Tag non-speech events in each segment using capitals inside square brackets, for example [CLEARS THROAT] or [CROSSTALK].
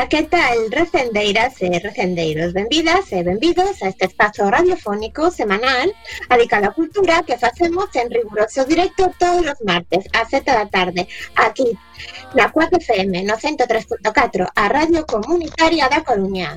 Ola, que tal, recendeiras e recendeiros? Benvidas e benvidos a este espazo radiofónico semanal dedicado á cultura que facemos en riguroso directo todos os martes a 7 da tarde aquí na 4 FM no 103.4 a Radio Comunitaria da Coruña.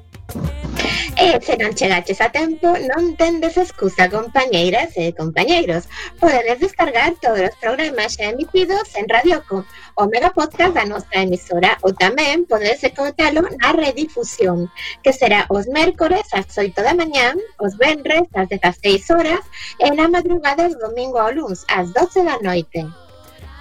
E se non chegaches a tempo, non tendes excusa, compañeiras e compañeiros. Podedes descargar todos os programas xa emitidos en Radioco, o mega podcast da nosa emisora, ou tamén podedes escoitalo na redifusión, que será os mércores ás 8 da mañán, os venres ás 16 horas e na madrugada os domingo ao luns ás 12 da noite.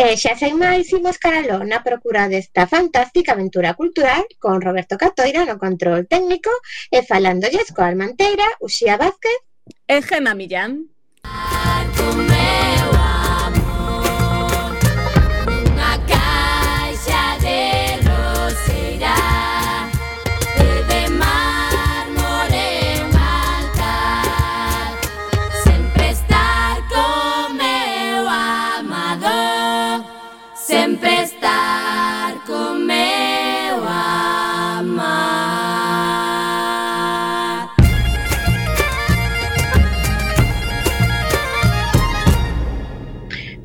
Eh, e xa sen máis imos caralo na procura desta fantástica aventura cultural con Roberto Catoira no control técnico eh, e falándolles coa Almanteira, Uxía Vázquez eh, e Gema Millán.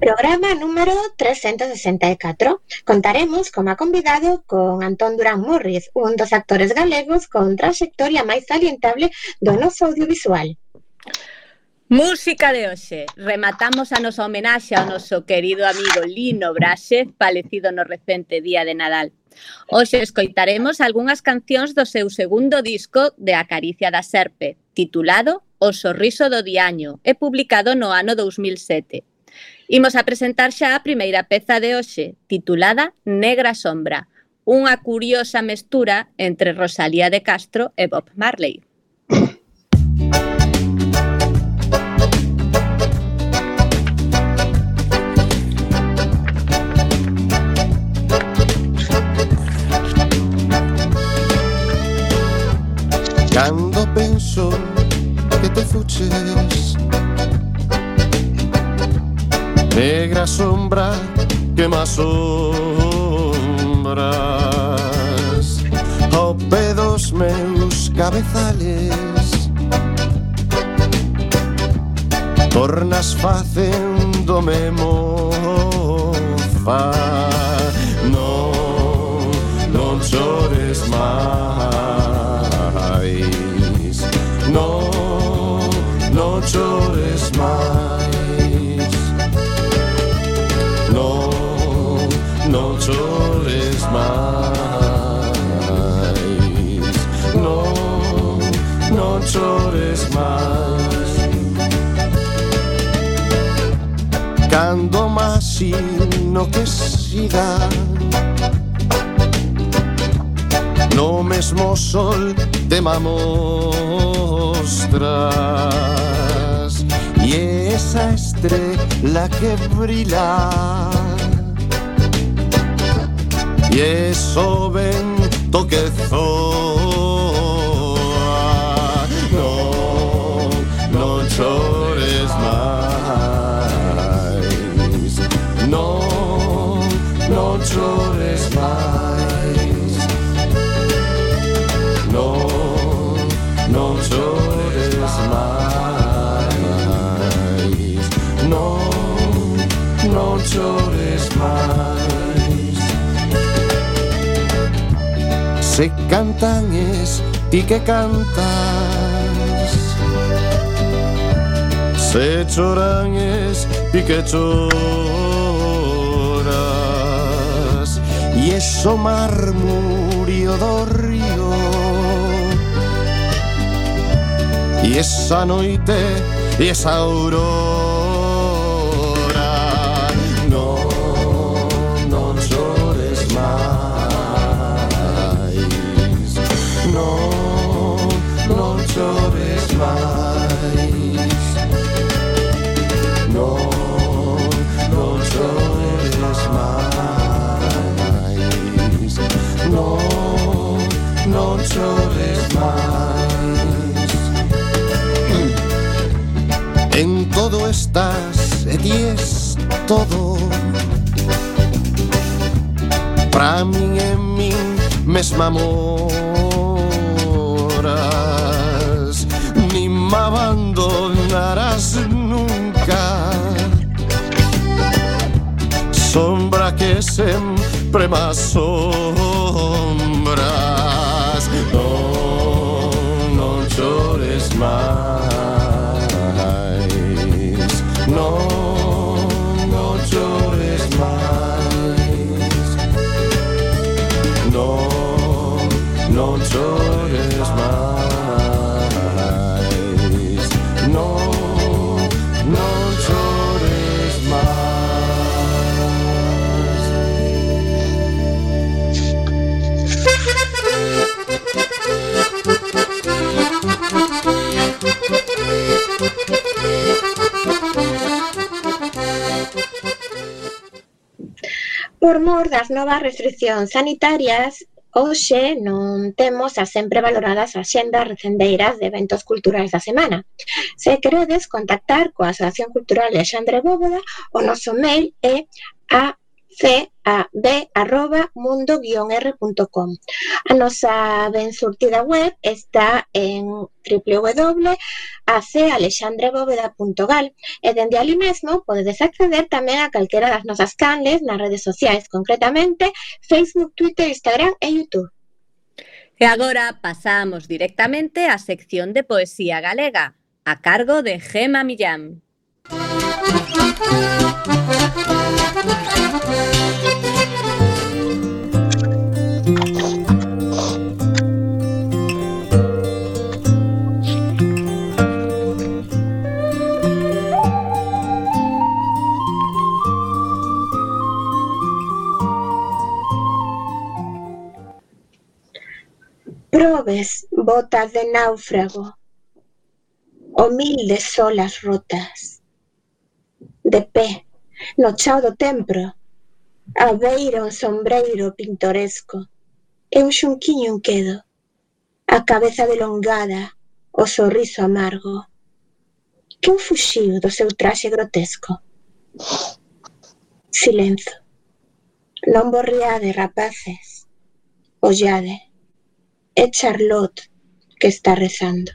programa número 364 contaremos como convidado con Antón Durán Morris, un dos actores galegos con trayectoria máis salientable do noso audiovisual. Música de hoxe. Rematamos a nosa homenaxe ao noso querido amigo Lino Braxe, falecido no recente día de Nadal. Hoxe escoitaremos algunhas cancións do seu segundo disco de Acaricia da Serpe, titulado O Sorriso do Diaño e publicado no ano 2007. Imos a presentar xa a primeira peza de hoxe, titulada Negra Sombra, unha curiosa mestura entre Rosalía de Castro e Bob Marley. Cando penso que te fuches negra sombra que más sombras. Oh, Ao pé dos meus cabezales. Tornas facéndome mofar más inoquesidad. No mesmo sol temamos tras y esa estrella que brilla y eso vento que soy. Non chores máis no, non chores máis no, non chores máis Se cantan es ti que cantas. Se choranes y que choras Yeso marmurio d'orrio. Y esa noite e esa aurora No, no chores más. No, no llores máis En todo estás e ti es todo. Pra min e min mesma moras Ni me abandonarás nunca. Sombra que sempre más sombras mais. No, no llores más. No, no llores. Por mor das novas restriccións sanitarias, hoxe non temos as sempre valoradas axendas recendeiras de eventos culturais da semana. Se queredes contactar coa Asociación Cultural Alexandre Bóvoda, o noso mail é a cab.mundo-r.com. A nosa ben surtida web está en www.acealexandrebóveda.gal e dende ali mesmo podedes acceder tamén a calquera das nosas canles nas redes sociais, concretamente Facebook, Twitter, Instagram e Youtube. E agora pasamos directamente á sección de poesía galega, a cargo de Gema Millán. Probes botas de náufrago, humildes solas rotas. De pé, no chao do templo, A beira un sombreiro pintoresco e un xunquiño quedo, a cabeza delongada, o sorriso amargo. Quen fuxiu do seu traxe grotesco? Silenzo. Non borriade, rapaces. Ollade. É Charlotte que está rezando.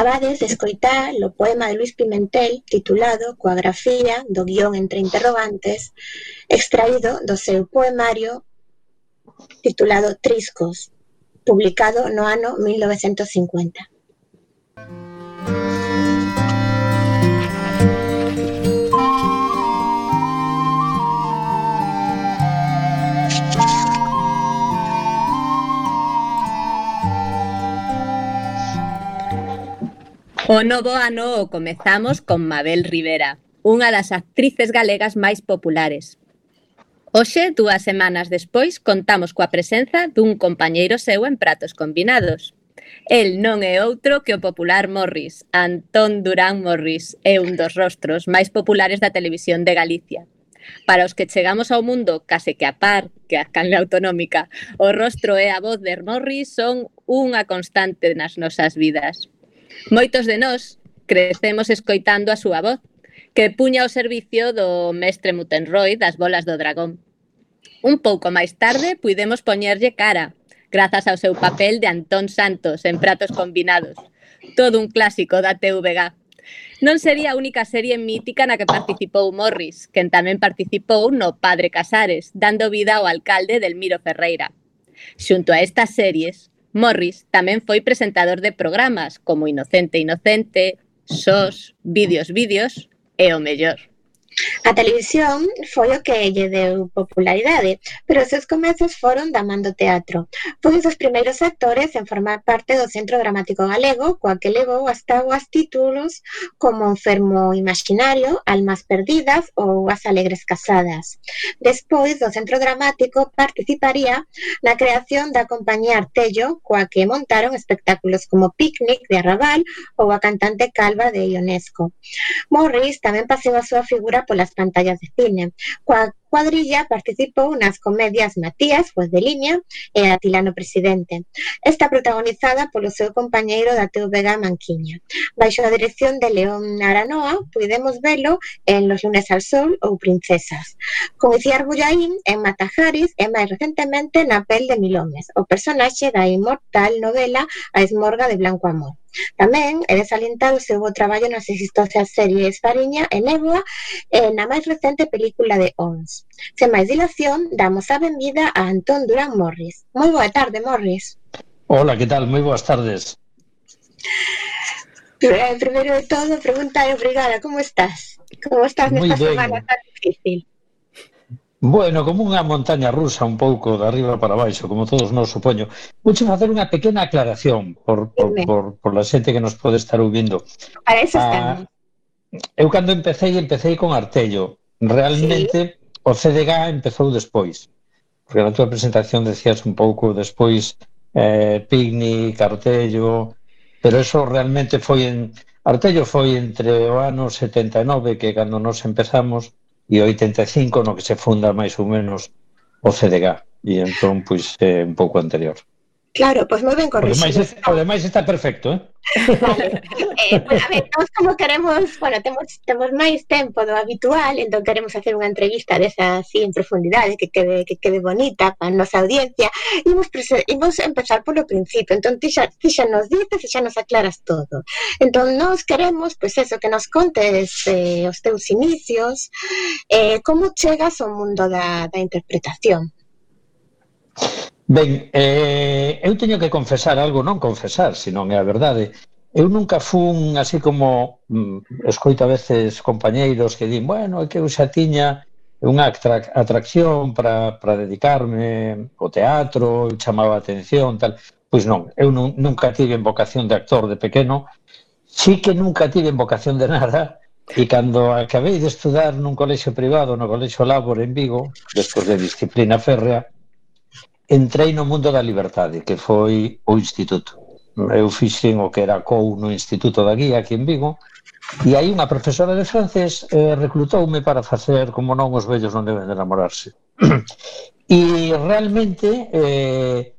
Acabades de escoitar o poema de Luis Pimentel titulado Coa grafía do guion entre interrogantes extraído do seu poemario titulado Triscos, publicado no ano 1950. O novo ano o comezamos con Mabel Rivera, unha das actrices galegas máis populares. Hoxe, dúas semanas despois, contamos coa presenza dun compañeiro seu en pratos combinados. El non é outro que o popular Morris, Antón Durán Morris, é un dos rostros máis populares da televisión de Galicia. Para os que chegamos ao mundo case que a par que a canle autonómica, o rostro e a voz de Morris son unha constante nas nosas vidas. Moitos de nós crecemos escoitando a súa voz, que puña ao servicio do mestre Mutenroy das bolas do dragón. Un pouco máis tarde puidemos poñerlle cara, grazas ao seu papel de Antón Santos en Pratos Combinados, todo un clásico da TVG. Non sería a única serie mítica na que participou Morris, quen tamén participou no Padre Casares, dando vida ao alcalde del Miro Ferreira. Xunto a estas series, Morris tamén foi presentador de programas como Inocente Inocente, Sos, Vídeos Vídeos e o mellor. A televisión foi o que lle deu popularidade, pero os seus comezos foron da man do teatro. Pois foi un dos primeiros actores en formar parte do Centro Dramático Galego, coa que levou as tábuas títulos como Enfermo Imaginario, Almas Perdidas ou As Alegres Casadas. Despois do Centro Dramático participaría na creación da compañía Artello, coa que montaron espectáculos como Picnic de Arrabal ou a cantante calva de Ionesco. Morris tamén pasou a súa figura polas las pantallas de cine. Coa cuadrilla participou nas comedias Matías, Juez de Línea e Atilano Presidente. Está protagonizada polo seu compañeiro da Vega Manquiña. Baixo a dirección de León Aranoa, podemos velo en Los lunes al sol ou Princesas. Con Iciar Bullaín en Matajaris e máis recentemente na Pel de Milomes, o personaxe da inmortal novela A Esmorga de Blanco Amor. Tamén é de salientar o seu bo traballo nas existencias series Fariña e Néboa e na máis recente película de Ons. Sen máis dilación, damos a benvida a Antón Durán Morris. Moi boa tarde, Morris. Hola, que tal? Moi boas tardes. Eh, primeiro de todo, preguntar obrigada, como estás? Como estás nesta semana tan difícil? Bueno, como unha montaña rusa un pouco de arriba para baixo, como todos nós supoño. Vouche facer unha pequena aclaración por, por, por, por la xente que nos pode estar ouvindo. Para eso ah, estamos. Ah, eu cando empecé, empecé con Artello. Realmente, sí. o CDG empezou despois. Porque na túa presentación decías un pouco despois eh, Picnic, Artello... Pero eso realmente foi en... Artello foi entre o ano 79, que cando nos empezamos, e 85 no que se funda máis ou menos o CDG e entón pois é un pouco anterior. Claro, pois moi ben corrixido. O demais está perfecto, eh? vale. eh, pues, a ver, nós como queremos, bueno, temos, temos máis tempo do habitual, entón queremos hacer unha entrevista desa así en profundidade, que quede, que quede bonita para a nosa audiencia, imos, imos empezar polo principio, entón ti xa, ti xa nos dices e xa nos aclaras todo. Entón nós queremos, pois pues, eso, que nos contes eh, os teus inicios, eh, como chegas ao mundo da, da interpretación. Ben, eh, eu teño que confesar algo, non confesar, senón é a verdade. Eu nunca fun así como mm, escoito a veces compañeiros que din, bueno, é que eu xa tiña unha atracción para, para dedicarme ao teatro, chamaba a atención, tal. Pois non, eu nun, nunca tive vocación de actor de pequeno, sí que nunca tive vocación de nada, e cando acabei de estudar nun colexio privado, no colexio Labor en Vigo, despois de disciplina férrea, entrei no mundo da liberdade, que foi o instituto. Eu fixen o que era COU no Instituto da Guía, aquí en Vigo, e aí unha profesora de francés eh, reclutoume para facer, como non, os vellos non deben de enamorarse. [CLEARS THROAT] E realmente, eh,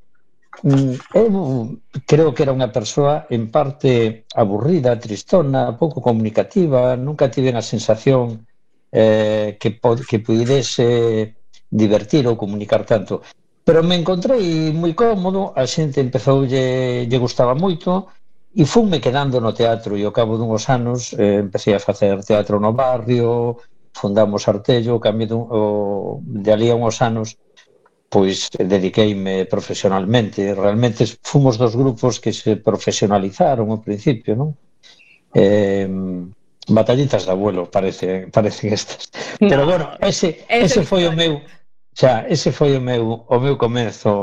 eu creo que era unha persoa en parte aburrida, tristona, pouco comunicativa, nunca tive a sensación eh, que, que pudese divertir ou comunicar tanto pero me encontrei moi cómodo, a xente empezou lle, lle gustaba moito e funme quedando no teatro e ao cabo dunhos anos eh, empecé a facer teatro no barrio, fundamos Artello, cambio dun, o, de ali a unhos anos pois dediqueime profesionalmente. Realmente fomos dos grupos que se profesionalizaron ao principio, non? Eh, batallitas de abuelo parece, parecen [LAUGHS] estas. No, Pero bueno, ese, ese foi o meu xa, ese foi o meu, o meu comezo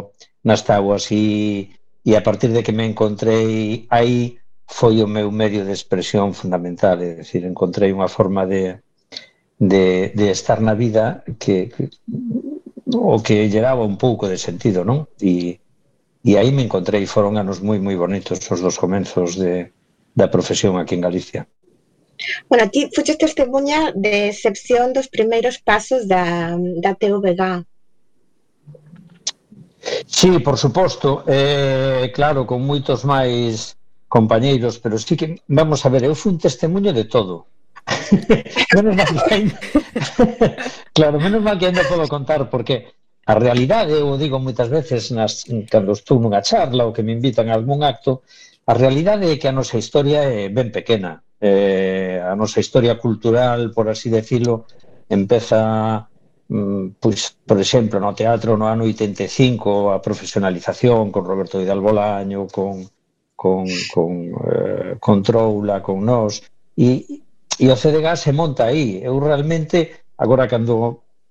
nas taguas e, e a partir de que me encontrei aí foi o meu medio de expresión fundamental, é dicir, encontrei unha forma de, de, de estar na vida que, que o que llegaba un pouco de sentido, non? E, e aí me encontrei, foron anos moi moi bonitos os dos comenzos de, da profesión aquí en Galicia. Bueno, ti fuches testemunha de excepción dos primeiros pasos da, da TVG. Sí, por suposto, eh, claro, con moitos máis compañeiros, pero sí que, vamos a ver, eu fui un testemunho de todo. [LAUGHS] menos mal que ainda... [LAUGHS] claro, menos mal que ainda podo contar porque a realidade, eu digo moitas veces nas cando estou nunha charla ou que me invitan a algún acto, a realidade é que a nosa historia é ben pequena eh, a nosa historia cultural, por así decirlo, empeza mm, pois, por exemplo, no teatro no ano 85 a profesionalización con Roberto Vidal Bolaño, con con con eh, con Troula, con nós e e o CDG se monta aí. Eu realmente agora cando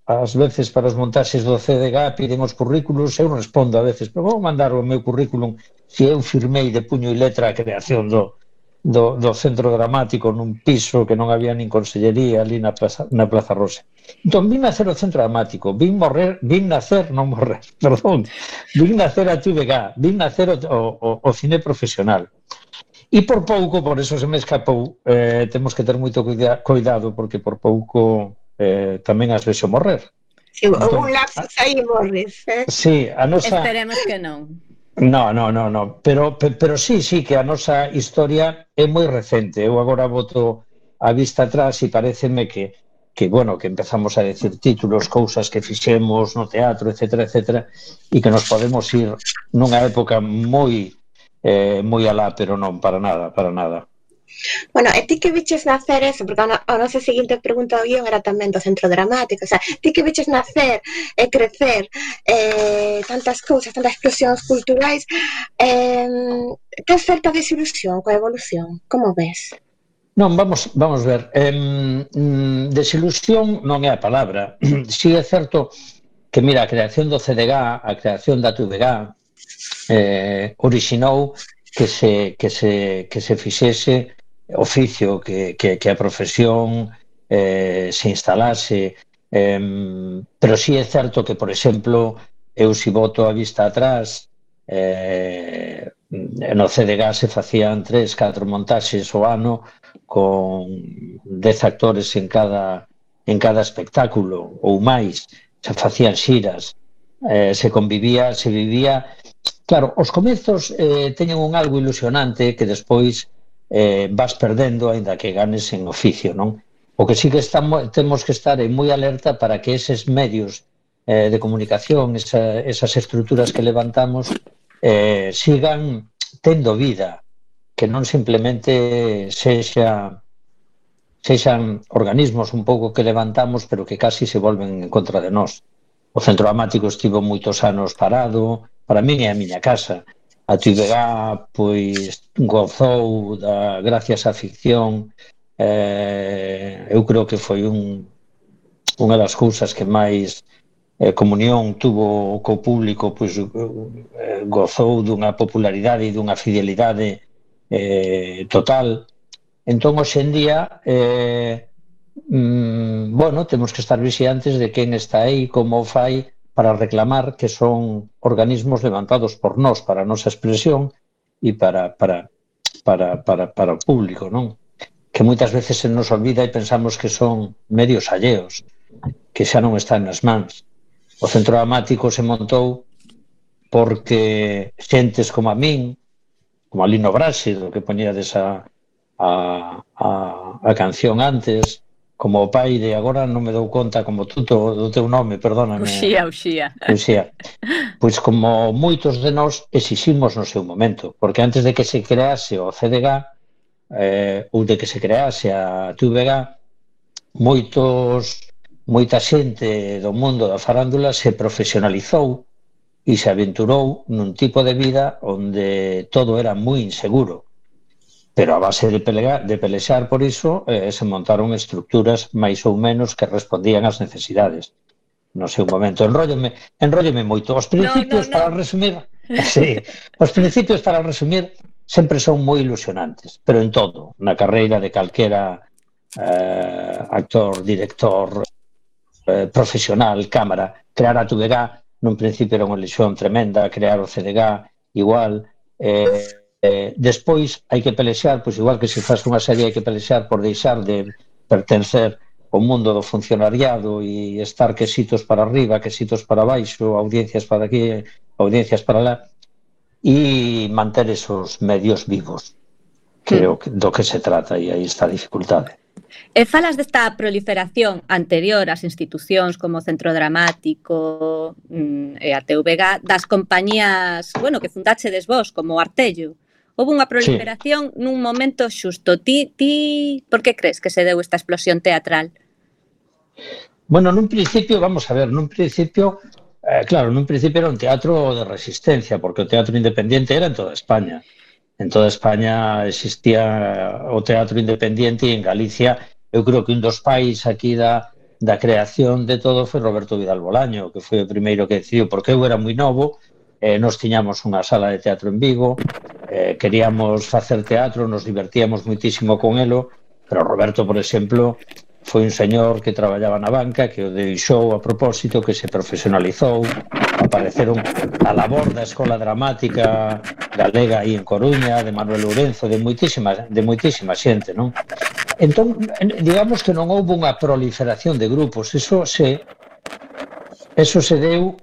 ás veces para os montaxes do CDG piden os currículos, eu respondo a veces, pero vou mandar o meu currículum se eu firmei de puño e letra a creación do do, do centro dramático nun piso que non había nin consellería ali na Plaza, na Plaza Rosa. Entón, vin nacer o centro dramático, vin morrer, vin nacer, non morrer, [LAUGHS] perdón, vin nacer a TVG, vin nacer o, o, o cine profesional. E por pouco, por eso se me escapou, eh, temos que ter moito cuida, cuidado, porque por pouco eh, tamén as vexo morrer. Si, entón, un lapsus aí morres. Eh? Sí, a nosa... Esperemos que non No, no, no, no, pero pero sí, sí que a nosa historia é moi recente. Eu agora voto a vista atrás e pareceme que que bueno, que empezamos a decir títulos, cousas que fixemos no teatro, etcétera, etcétera, e que nos podemos ir nunha época moi eh, moi alá, pero non para nada, para nada. Bueno, e ti que viches nacer eso, porque a, a nosa seguinte pregunta do guión era tamén do centro dramático, o sea, ti que viches nacer e crecer eh, tantas cousas, tantas explosións culturais, eh, tes certa desilusión coa evolución, como ves? Non, vamos, vamos ver. Em, mm, desilusión non é a palabra. Si [CLEARS THROAT] sí é certo que, mira, a creación do CDG, a creación da TVG, eh, orixinou que se, que se, que se fixese oficio, que, que, que a profesión eh, se instalase. Eh, pero sí é certo que, por exemplo, eu si voto a vista atrás, eh, no CDG se facían tres, catro montaxes o ano con dez actores en cada en cada espectáculo ou máis, se facían xiras, eh, se convivía, se vivía... Claro, os comezos eh, teñen un algo ilusionante que despois eh, vas perdendo aínda que ganes en oficio, non? O que sí que estamos, temos que estar eh, moi alerta para que eses medios eh, de comunicación, esa, esas estruturas que levantamos, eh, sigan tendo vida, que non simplemente sexa sexan organismos un pouco que levantamos pero que casi se volven en contra de nós. O centro dramático estivo moitos anos parado, para min é a miña casa, a Atividad pois gozou da gracias á ficción eh, eu creo que foi un unha das cousas que máis eh, comunión tuvo co público pois eh, gozou dunha popularidade e dunha fidelidade eh, total. Entón hoxendía eh, mm, bueno, temos que estar vixiantes de quen está aí como fai para reclamar que son organismos levantados por nós para a nosa expresión e para, para, para, para, para o público, non? Que moitas veces se nos olvida e pensamos que son medios alleos, que xa non están nas mans. O Centro Dramático se montou porque xentes como a min, como a Lino Brásido, que poñía desa a, a, a canción antes, como pai de agora non me dou conta como tuto do teu nome, perdóname. Uxía, uxía. Uxía. [LAUGHS] Pois como moitos de nós exiximos no seu momento, porque antes de que se crease o CDG eh, ou de que se crease a TVG, moitos moita xente do mundo da farándula se profesionalizou e se aventurou nun tipo de vida onde todo era moi inseguro Pero a base de, pelega, de pelexar por iso eh, se montaron estructuras máis ou menos que respondían ás necesidades. No sei un momento, enrolleme, enrolleme moito. Os principios no, no, no. para resumir, [LAUGHS] sí, os principios para resumir sempre son moi ilusionantes, pero en todo, na carreira de calquera eh, actor, director, eh, profesional, cámara, crear a TVG nun principio era unha ilusión tremenda, crear o CDG igual, eh, Eh, despois hai que pelexar, pois igual que se faz unha serie hai que pelexar por deixar de pertencer o mundo do funcionariado e estar quesitos para arriba, quesitos para baixo, audiencias para aquí, audiencias para lá, e manter esos medios vivos. Creo que do que se trata e aí está a dificultade. E falas desta proliferación anterior ás institucións como Centro Dramático mm, e a TVG das compañías, bueno, que fundachedes vos como Artello. Houve unha proliferación sí. nun momento xusto. Ti, ti, por que crees que se deu esta explosión teatral? Bueno, nun principio, vamos a ver, nun principio, eh, claro, nun principio era un teatro de resistencia, porque o teatro independiente era en toda España. En toda España existía eh, o teatro independiente e en Galicia eu creo que un dos pais aquí da, da creación de todo foi Roberto Vidal Bolaño, que foi o primeiro que decidiu, porque eu era moi novo eh, nos tiñamos unha sala de teatro en Vigo, eh, queríamos facer teatro, nos divertíamos muitísimo con elo, pero Roberto, por exemplo, foi un señor que traballaba na banca, que o deixou a propósito, que se profesionalizou, apareceron a labor da Escola Dramática Galega aí en Coruña, de Manuel Lourenzo, de moitísima, de moitísima xente, non? Entón, digamos que non houve unha proliferación de grupos, eso se eso se deu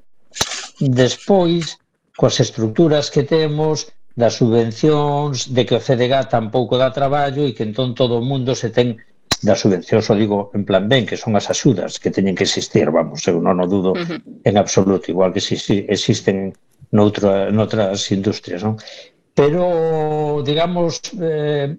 despois coas estructuras que temos, das subvencións, de que o CDG tampouco dá traballo e que entón todo o mundo se ten das subvencións, o digo en plan ben, que son as axudas que teñen que existir, vamos, eu non o dudo uh -huh. en absoluto, igual que si existen noutra, noutras industrias, non? Pero, digamos, eh,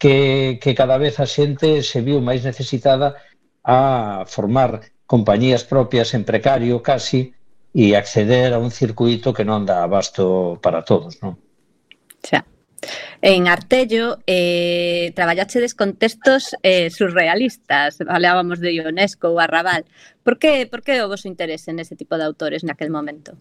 que, que cada vez a xente se viu máis necesitada a formar compañías propias en precario casi e acceder a un circuito que non dá abasto para todos, non? Xa. En Artello eh, traballachedes con textos eh, surrealistas, falábamos de Ionesco ou Arrabal. Por que, por que o vosso interese nese tipo de autores naquel momento?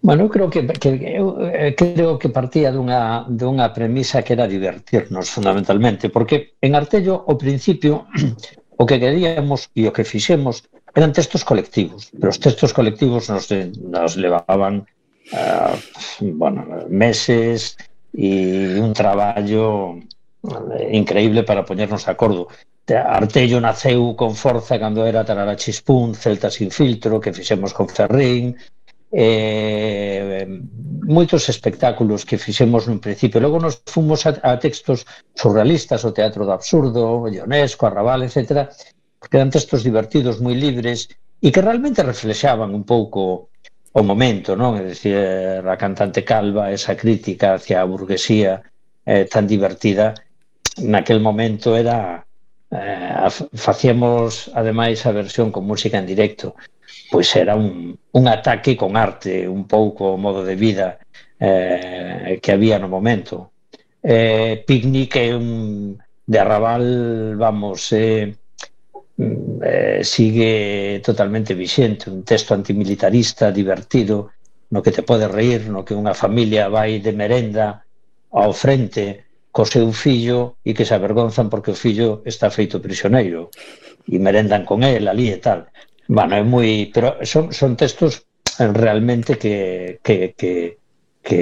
Bueno, creo que, que eu eh, creo que partía dunha, dunha premisa que era divertirnos fundamentalmente, porque en Artello, ao principio, [CLEARS THROAT] o que queríamos e o que fixemos eran textos colectivos, pero os textos colectivos nos, nos levaban uh, bueno, meses e un traballo eh, increíble para poñernos de acordo. Artello naceu con forza cando era Tarara Chispún, Celta sin filtro, que fixemos con Ferrín, eh, moitos espectáculos que fixemos nun principio. Logo nos fomos a, a textos surrealistas, o Teatro do Absurdo, Ionesco, Arrabal, etc que eran textos divertidos, moi libres, e que realmente reflexaban un pouco o momento, non? É dicir, a cantante calva, esa crítica hacia a burguesía eh, tan divertida, naquel momento era eh, facíamos ademais a versión con música en directo. Pois era un, un ataque con arte un pouco o modo de vida eh, que había no momento. Eh, Picnic é un de Arrabal vamos eh, Mm, eh, sigue totalmente vixente, un texto antimilitarista divertido, no que te pode reír, no que unha familia vai de merenda ao frente co seu fillo e que se avergonzan porque o fillo está feito prisioneiro e merendan con el ali e tal. Bueno, é moi, pero son son textos realmente que que que que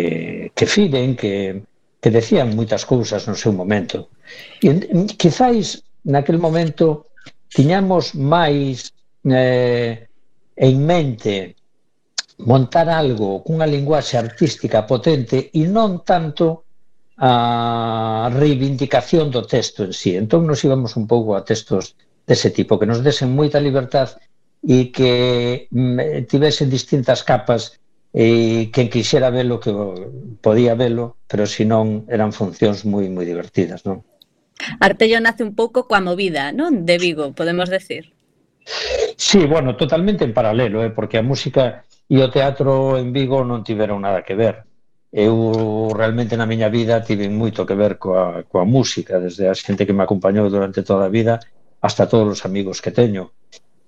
que fiden, que que decían moitas cousas no seu momento. E mm, quizáis naquel momento tiñamos máis eh, en mente montar algo cunha linguaxe artística potente e non tanto a reivindicación do texto en sí. Entón nos íbamos un pouco a textos dese tipo, que nos desen moita libertad e que mm, tivesen distintas capas e quen quixera velo que podía velo, pero se non eran funcións moi moi divertidas, non? Artello nace un pouco coa movida, non? De Vigo, podemos decir. Sí, bueno, totalmente en paralelo, eh, porque a música e o teatro en Vigo non tiveron nada que ver. Eu realmente na miña vida tive moito que ver coa, coa música, desde a xente que me acompañou durante toda a vida hasta todos os amigos que teño.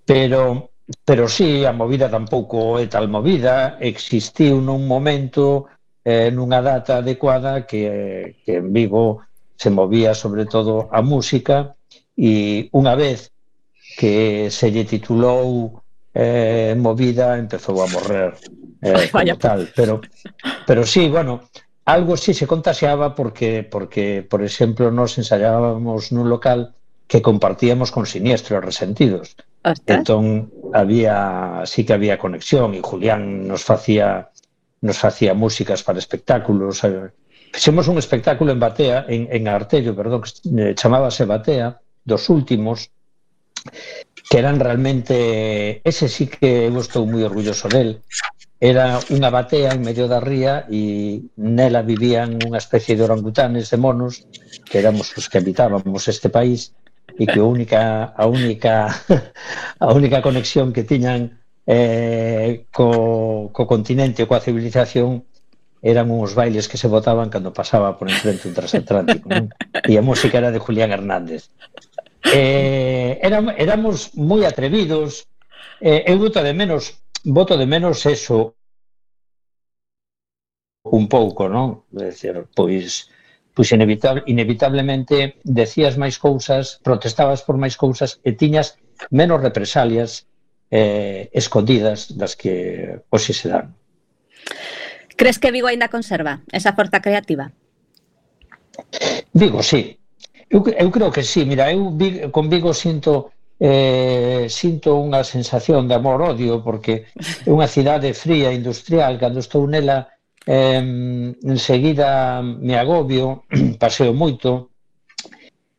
Pero pero sí, a movida tampouco é tal movida, existiu nun momento, eh, nunha data adecuada que, que en Vigo se movía sobre todo a música e unha vez que se lle titulou eh, movida empezou a morrer eh, como tal, pero pero sí, bueno, algo sí se contaseaba porque porque por exemplo nos ensayábamos nun local que compartíamos con Siniestro Resentidos. ¿Hasta? Entón había sí que había conexión e Julián nos facía nos facía músicas para espectáculos, eh, Fixemos un espectáculo en Batea, en, en Artello, perdón, que eh, chamábase Batea, dos últimos, que eran realmente, ese sí que eu estou moi orgulloso del, era unha batea en medio da ría e nela vivían unha especie de orangutanes de monos que éramos os que habitábamos este país e que a única a única [LAUGHS] a única conexión que tiñan eh, co, co continente, coa civilización eran uns bailes que se botaban cando pasaba por enfrente un transatlántico. non? E a música era de Julián Hernández. Eh, éramos, éramos moi atrevidos. Eh, eu voto de menos, voto de menos eso un pouco, non? Decir, pois pois inevitable, inevitablemente decías máis cousas, protestabas por máis cousas e tiñas menos represalias eh, escondidas das que hoxe se dan. Crees que Vigo aínda conserva esa forza creativa? Vigo, sí. Eu, eu creo que sí. Mira, eu con Vigo sinto eh, sinto unha sensación de amor-odio porque é unha cidade fría, industrial, cando estou nela eh, enseguida me agobio, [CLEARS THROAT] paseo moito,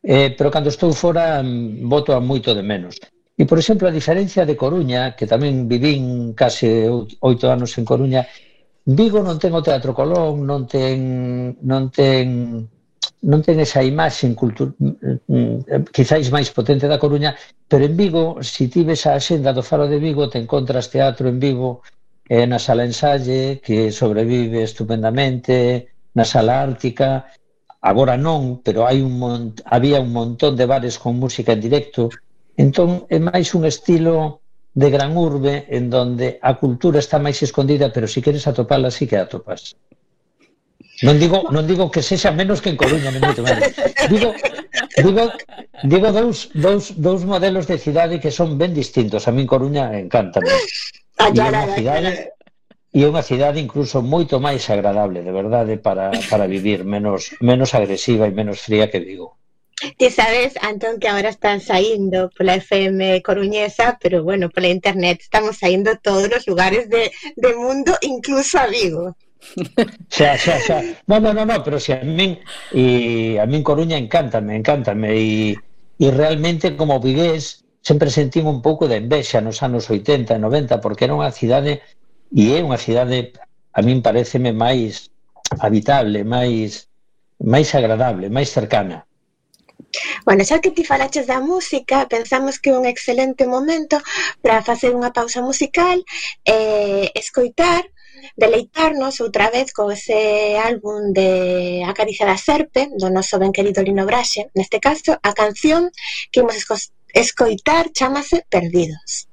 eh, pero cando estou fora voto a moito de menos. E, por exemplo, a diferencia de Coruña, que tamén vivín case oito anos en Coruña, Vigo non ten o Teatro Colón, non ten non ten non ten esa imaxe cultura mm, quizáis máis potente da Coruña, pero en Vigo, se si tives a xenda do Faro de Vigo, te encontras teatro en Vigo, eh, na sala ensalle, que sobrevive estupendamente, na sala ártica, agora non, pero hai un mont... había un montón de bares con música en directo, entón é máis un estilo de gran urbe en donde a cultura está máis escondida, pero se si queres atopala, sí que atopas. Non digo, non digo que sexa menos que en Coruña, ni moito menos. Digo, digo, digo dous, dous, dous modelos de cidade que son ben distintos. A min Coruña encántame. Ah, e é unha cidade, e é unha cidade incluso moito máis agradable, de verdade, para, para vivir, menos, menos agresiva e menos fría que Vigo. Ti sabes, Antón, que agora están saindo pola FM Coruñesa, pero bueno, pola internet estamos saindo todos os lugares de, de mundo, incluso a Vigo. xa, xa, xa. No, no, no, no, pero si a min e a min Coruña encántame, encántame e, e realmente como vigués sempre sentín un pouco de envexa nos anos 80 e 90 porque era unha cidade e é unha cidade a min pareceme máis habitable, máis máis agradable, máis cercana Bueno, xa que ti falaches da música, pensamos que é un excelente momento para facer unha pausa musical e eh, escoitar deleitarnos outra vez con ese álbum de Acaricia da Serpe, do noso ben querido Lino Braxe, neste caso, a canción que imos escoitar chamase Perdidos.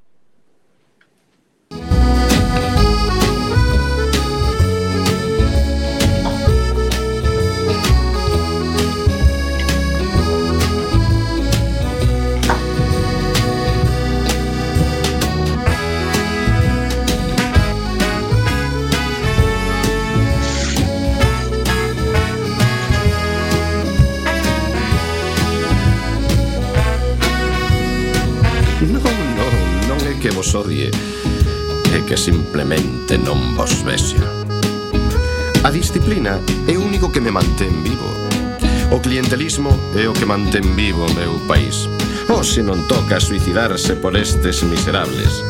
sorrie e que simplemente non vos vexa. A disciplina é o único que me mantén vivo. O clientelismo é o que mantén vivo o meu país. O se non toca suicidarse por estes miserables.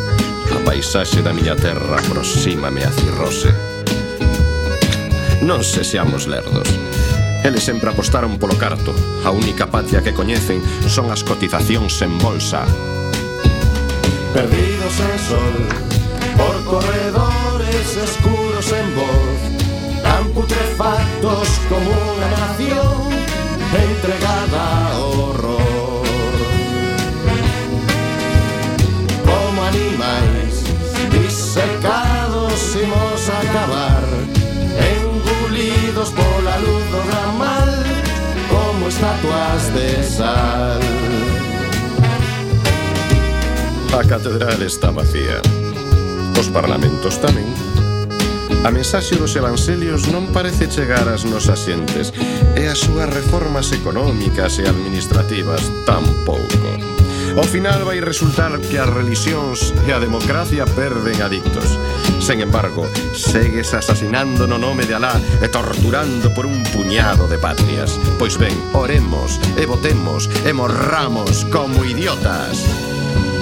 A paisaxe da miña terra aproximame a cirrose. Non se seamos lerdos. Eles sempre apostaron polo carto. A única patria que coñecen son as cotizacións en bolsa perdidos en sol, por corredores escuros en voz, tan putrefactos como una nación entregada a horror. Como animales disecados imos acabar, engullidos pola luz do ramal, como estatuas de sal. A catedral está vacía. Os parlamentos tamén. A mensaxe dos evangelios non parece chegar ás nosas xentes e as súas reformas económicas e administrativas tampouco. Ao final vai resultar que as religións e a democracia perden adictos. Sen embargo, segues asasinando no nome de Alá e torturando por un puñado de patrias. Pois ben, oremos e votemos e morramos como idiotas.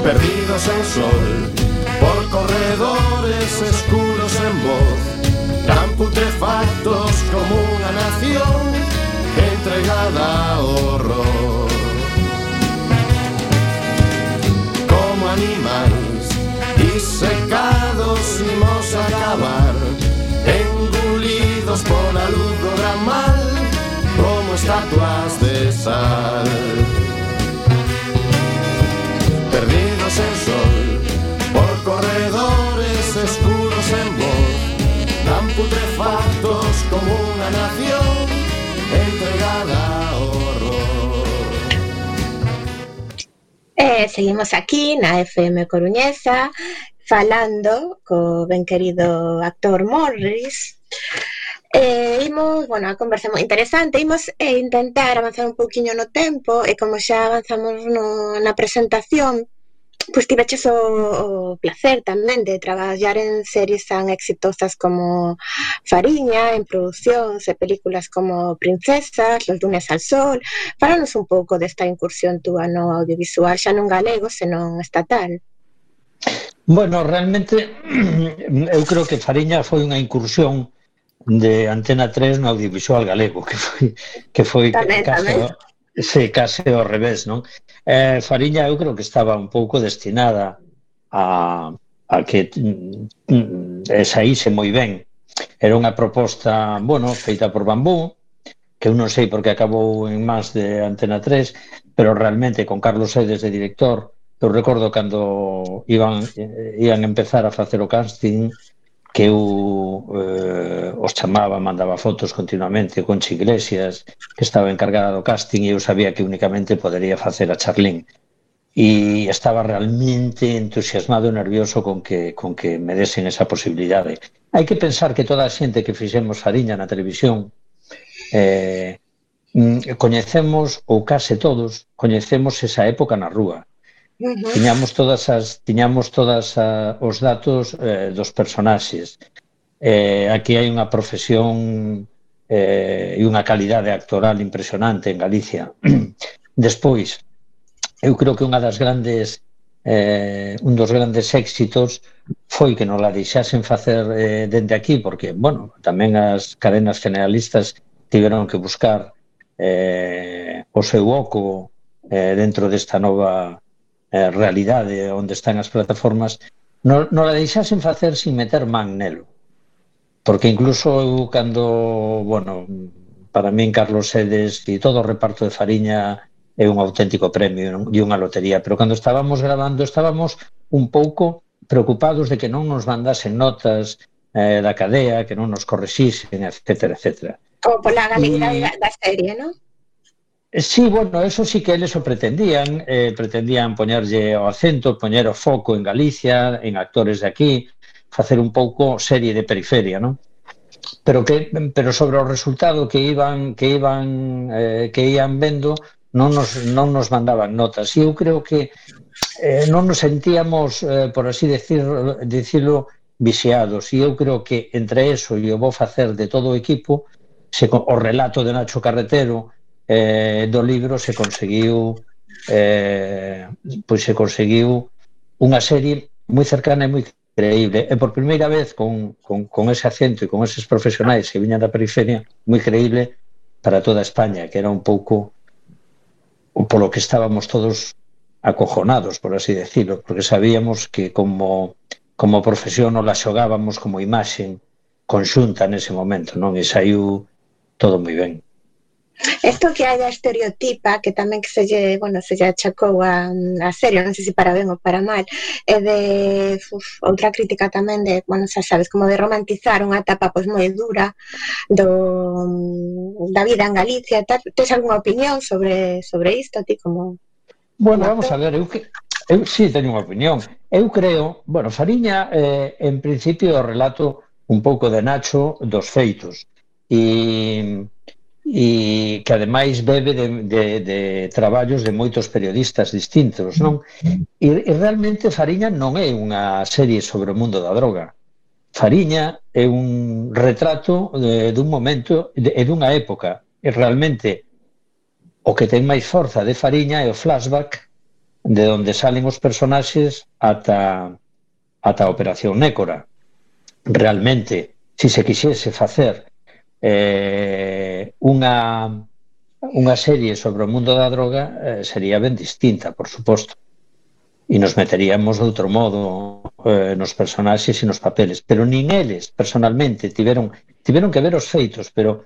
Perdidos en sol, por corredores escuros en voz, tan putrefactos como unha nación entregada ao horror. Como animais disecados imos a acabar, engulidos pola luz do gran mal, como estatuas de sal. putrefactos como una nación entregada a horror. Eh, seguimos aquí na FM Coruñesa falando co ben querido actor Morris. Eh, imos, bueno, a conversa moi interesante. Imos eh, intentar avanzar un pouquiño no tempo E como xa avanzamos no, na presentación Pois tiveches o, o placer tamén de traballar en series tan exitosas como Fariña, en producións e películas como Princesas, Los lunes al sol. Fálanos un pouco desta incursión túa no audiovisual, xa non galego, senón estatal. Bueno, realmente [CLEARS THROAT] eu creo que Fariña foi unha incursión de Antena 3 no audiovisual galego, que foi que foi tamén, case, tamén se case ao revés, non? Eh, Fariña eu creo que estaba un pouco destinada a, a que mm, mm saíse moi ben. Era unha proposta, bueno, feita por Bambú, que eu non sei porque acabou en más de Antena 3, pero realmente con Carlos Edes de director, eu recordo cando iban, eh, iban empezar a facer o casting, que eu eh, os chamaba, mandaba fotos continuamente con Iglesias, que estaba encargada do casting e eu sabía que únicamente podería facer a Charlín. E estaba realmente entusiasmado e nervioso con que, con que me desen esa posibilidade. Hai que pensar que toda a xente que fixemos Fariña na televisión eh, mm, coñecemos, ou case todos, coñecemos esa época na rúa. Tiñamos todas as tiñamos todas a, os datos eh, dos personaxes. Eh, aquí hai unha profesión eh, e unha calidade actoral impresionante en Galicia. [CLEARS THROAT] Despois, eu creo que unha das grandes eh, un dos grandes éxitos foi que non la deixasen facer eh, dende aquí, porque, bueno, tamén as cadenas generalistas tiveron que buscar eh, o seu oco eh, dentro desta nova eh, realidade onde están as plataformas, non, non la deixasen facer sin meter man nelo. Porque incluso eu cando, bueno, para min Carlos Sedes e todo o reparto de Fariña é un auténtico premio non? e unha lotería, pero cando estábamos grabando estábamos un pouco preocupados de que non nos mandasen notas eh, da cadea, que non nos correxisen, etc. etc. Como pola galeguidade mm. da serie, non? Eh, sí, bueno, eso sí que eles o pretendían, eh, pretendían poñerlle o acento, poñer o foco en Galicia, en actores de aquí, facer un pouco serie de periferia, non? Pero que pero sobre o resultado que iban que iban eh, que ian vendo non nos non nos mandaban notas. E eu creo que eh, non nos sentíamos, eh, por así decir, dicilo viciados. E eu creo que entre eso e o vou facer de todo o equipo, se, o relato de Nacho Carretero eh, do libro se conseguiu eh, pois se conseguiu unha serie moi cercana e moi creíble. E por primeira vez, con, con, con ese acento e con eses profesionais que viñan da periferia, moi creíble para toda España, que era un pouco polo que estábamos todos acojonados, por así decirlo, porque sabíamos que como, como profesión non la xogábamos como imaxe conxunta nese momento, non? E saiu todo moi ben. Isto que hai da estereotipa, que tamén que se lle, bueno, se lle achacou a, mm, a serio, non sei se para ben ou para mal, é de uf, outra crítica tamén de, bueno, xa sabes, como de romantizar unha etapa pois moi dura do mm, da vida en Galicia, tal, tes algunha opinión sobre sobre isto ti como Bueno, vamos a ver, eu que eu si sí, teño unha opinión. Eu creo, bueno, Fariña eh, en principio o relato un pouco de Nacho dos feitos. E e que ademais bebe de, de, de traballos de moitos periodistas distintos, non? E, e realmente Fariña non é unha serie sobre o mundo da droga. Fariña é un retrato de, dun momento de, e dunha época. E realmente o que ten máis forza de Fariña é o flashback de onde salen os personaxes ata ata a Operación Nécora. Realmente, se se quixese facer eh, unha unha serie sobre o mundo da droga eh, sería ben distinta, por suposto. E nos meteríamos de outro modo eh, nos personaxes e nos papeles. Pero nin eles, personalmente, tiveron, tiveron que ver os feitos, pero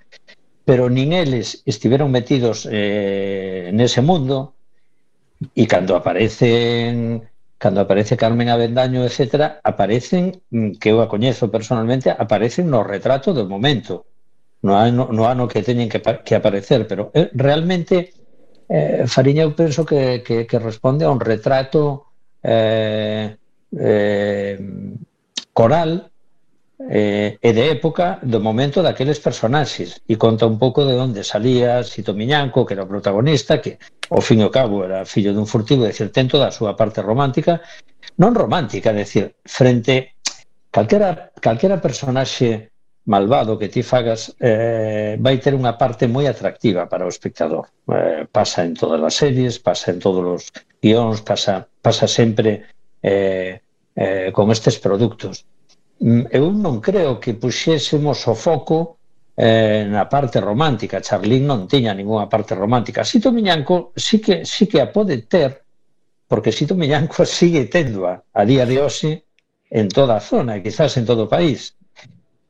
pero nin eles estiveron metidos eh, nese mundo e cando aparecen cando aparece Carmen Avendaño, etc., aparecen, mm, que eu a coñezo personalmente, aparecen no retrato do momento no ano, no ano que teñen que, que aparecer, pero eh, realmente eh, Fariña eu penso que, que, que responde a un retrato eh, eh, coral eh, e de época do momento daqueles personaxes e conta un pouco de onde salía Sito Miñanco, que era o protagonista que ao fin e ao cabo era fillo dun furtivo decir, ten toda a súa parte romántica non romántica, decir, frente calquera, calquera personaxe malvado que ti fagas eh, vai ter unha parte moi atractiva para o espectador. Eh, pasa en todas as series, pasa en todos os guións, pasa, pasa sempre eh, eh, con estes produtos. Mm, eu non creo que puxésemos o foco eh, na parte romántica. Charlín non tiña ninguna parte romántica. Sito Miñanco sí que, sí que a pode ter, porque Sito Miñanco [LAUGHS] sigue tendo a, a día de hoxe en toda a zona, e quizás en todo o país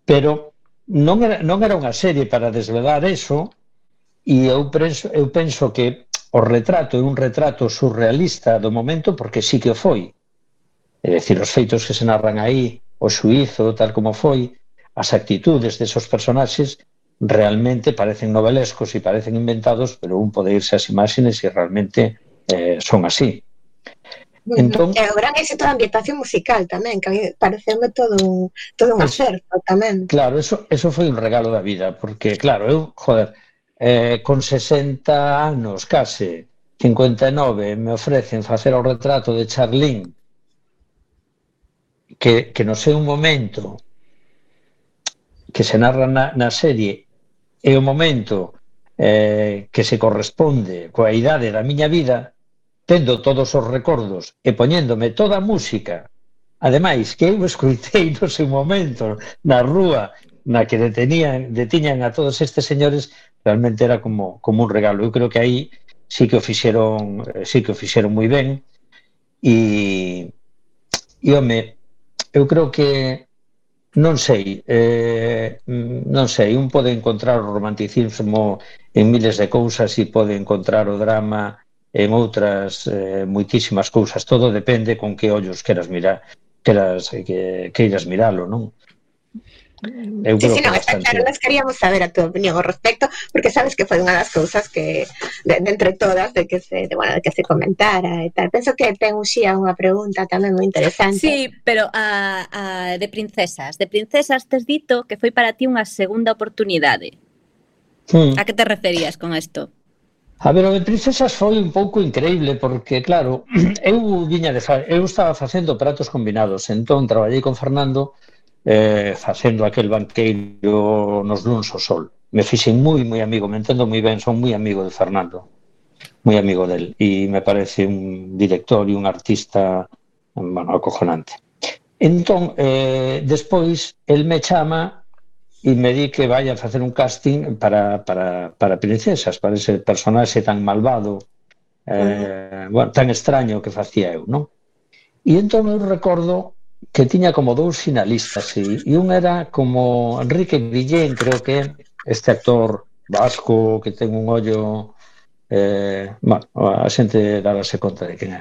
Pero non era, non era unha serie para desvelar eso e eu penso, eu penso que o retrato é un retrato surrealista do momento porque sí que o foi. É dicir, os feitos que se narran aí, o suizo, tal como foi, as actitudes desos personaxes realmente parecen novelescos e parecen inventados, pero un pode irse ás imágenes e realmente eh, son así. Entón... E o gran éxito da ambientación musical tamén, que a mí pareceume todo un, todo un ah. acerto tamén. Claro, eso, eso foi un regalo da vida, porque claro, eu, joder, eh, con 60 anos case, 59, me ofrecen facer o retrato de Charlín, que, que no sei un momento que se narra na, na serie é o momento eh, que se corresponde coa idade da miña vida, tendo todos os recordos e poñéndome toda a música, ademais que eu escoitei no seu momento na rúa na que detenían, detiñan a todos estes señores, realmente era como, como un regalo. Eu creo que aí sí que o fixeron, eh, sí que o fixeron moi ben e, e home, eu creo que non sei, eh, non sei, un pode encontrar o romanticismo en miles de cousas e pode encontrar o drama en outras eh, moitísimas cousas. Todo depende con que ollos queras mirar, queras, eh, que, queiras miralo, non? Eu creo sí, sí, no, que bastante... claro, nos queríamos saber a túa opinión ao respecto, porque sabes que foi unha das cousas que, de, de entre todas, de que se, de, bueno, de que se comentara e tal. Penso que ten un xía unha pregunta tamén moi interesante. Sí, pero a, a, de princesas. De princesas tes dito que foi para ti unha segunda oportunidade. Hmm. A que te referías con isto? A ver, o de princesas foi un pouco increíble porque, claro, [CLEARS THROAT] eu viña de fa... eu estaba facendo pratos combinados, entón traballei con Fernando eh, facendo aquel banqueiro nos luns o sol. Me fixen moi, moi amigo, me entendo moi ben, son moi amigo de Fernando, moi amigo del, e me parece un director e un artista bueno, acojonante. Entón, eh, despois, el me chama e me di que vai a facer un casting para, para, para princesas, para ese personaxe tan malvado, eh, bueno, tan extraño que facía eu, non? E entón eu recordo que tiña como dous finalistas e, e un era como Enrique Guillén, creo que este actor vasco que ten un ollo eh, bueno, a xente darase conta de quen é.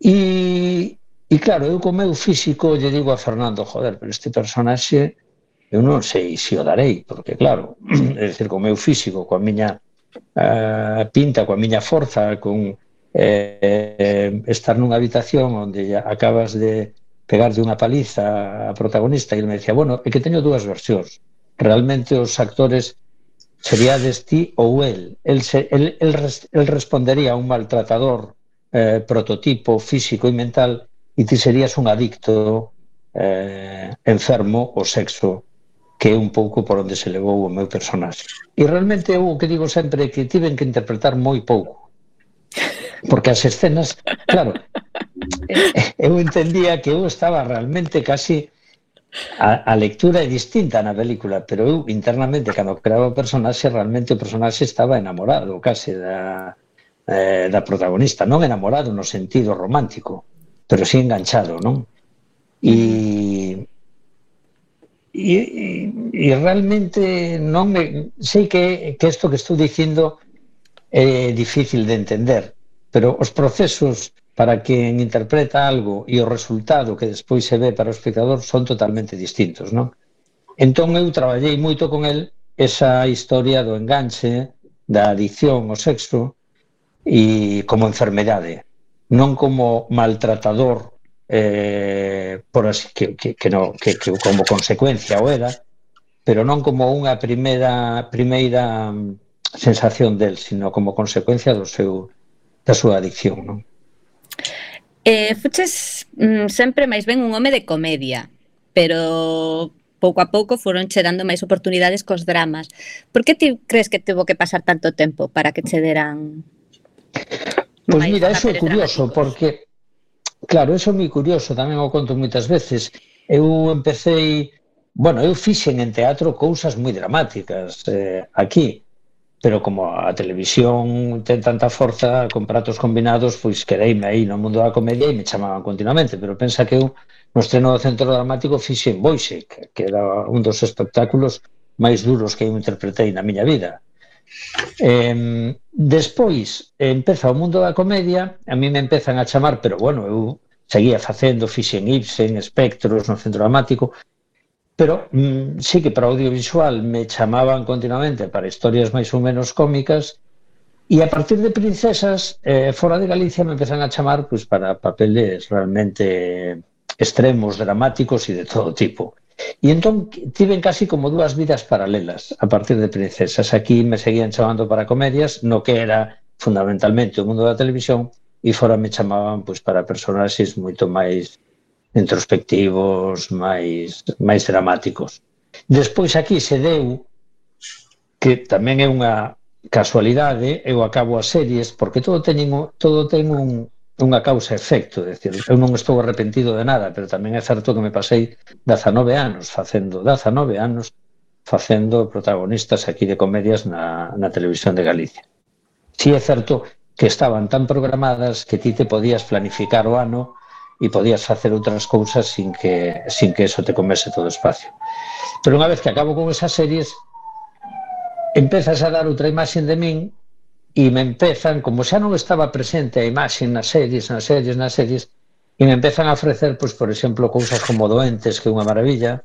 E, e claro, eu co meu físico lle digo a Fernando, joder, pero este personaxe eu non sei se o darei, porque claro, [CLEARS THROAT] é dicir, co meu físico, coa miña uh, pinta, coa miña forza, con eh, estar nunha habitación onde acabas de pegar de unha paliza a protagonista e ele me decía, bueno, é que teño dúas versións. Realmente os actores seríades ti ou el. El, se, el, el, el respondería a un maltratador eh, prototipo físico e mental e ti serías un adicto eh, enfermo ao sexo que é un pouco por onde se levou o meu personaxe. E realmente eu o que digo sempre é que tiven que interpretar moi pouco. Porque as escenas, claro, [LAUGHS] eu entendía que eu estaba realmente casi a, a lectura é distinta na película, pero eu internamente, cando creaba o personaxe, realmente o personaxe estaba enamorado case da, eh, da protagonista. Non enamorado no sentido romántico, pero sí enganchado, non? E E, e, realmente non me, sei que, que isto que estou dicindo é eh, difícil de entender, pero os procesos para quen interpreta algo e o resultado que despois se ve para o espectador son totalmente distintos, non? Entón eu traballei moito con el esa historia do enganche, da adicción ao sexo e como enfermedade, non como maltratador eh, por así que, que, que, no, que, que como consecuencia o era, pero non como unha primeira primeira mm, sensación del, sino como consecuencia do seu da súa adicción, non? Eh, fuches mm, sempre máis ben un home de comedia, pero pouco a pouco foron che dando máis oportunidades cos dramas. Por que ti crees que tivo que pasar tanto tempo para que che deran Pois pues mira, eso é curioso, dramáticos? porque Claro, eso é moi curioso, tamén o conto moitas veces. Eu empecé, bueno, eu fixen en teatro cousas moi dramáticas eh, aquí, pero como a televisión ten tanta forza con pratos combinados, pois quereime aí no mundo da comedia e me chamaban continuamente, pero pensa que eu no estreno do Centro Dramático fixen Boixec, que era un dos espectáculos máis duros que eu interpretei na miña vida Eh, despois, empeza o mundo da comedia, a mí me empezan a chamar, pero bueno, eu seguía facendo, fixen Ibsen, espectros no centro dramático, pero mm, sí que para audiovisual me chamaban continuamente para historias máis ou menos cómicas e a partir de princesas eh, fora de Galicia me empezan a chamar pues, para papeles realmente extremos, dramáticos e de todo tipo. E entón tiven casi como dúas vidas paralelas a partir de princesas. Aquí me seguían chamando para comedias, no que era fundamentalmente o mundo da televisión, e fora me chamaban pois, para personaxes moito máis introspectivos, máis, máis dramáticos. Despois aquí se deu, que tamén é unha casualidade, eh, eu acabo as series, porque todo ten, todo ten un, unha causa efecto, é dicir, eu non estou arrepentido de nada, pero tamén é certo que me pasei 19 anos facendo 19 anos facendo protagonistas aquí de comedias na, na televisión de Galicia. Si é certo que estaban tan programadas que ti te podías planificar o ano e podías facer outras cousas sin que, sin que eso te comese todo o espacio. Pero unha vez que acabo con esas series, empezas a dar outra imaxe de min e me empezan, como xa non estaba presente a imaxe nas series, nas series, nas series, e me empezan a ofrecer, pois, por exemplo, cousas como Doentes, que é unha maravilla,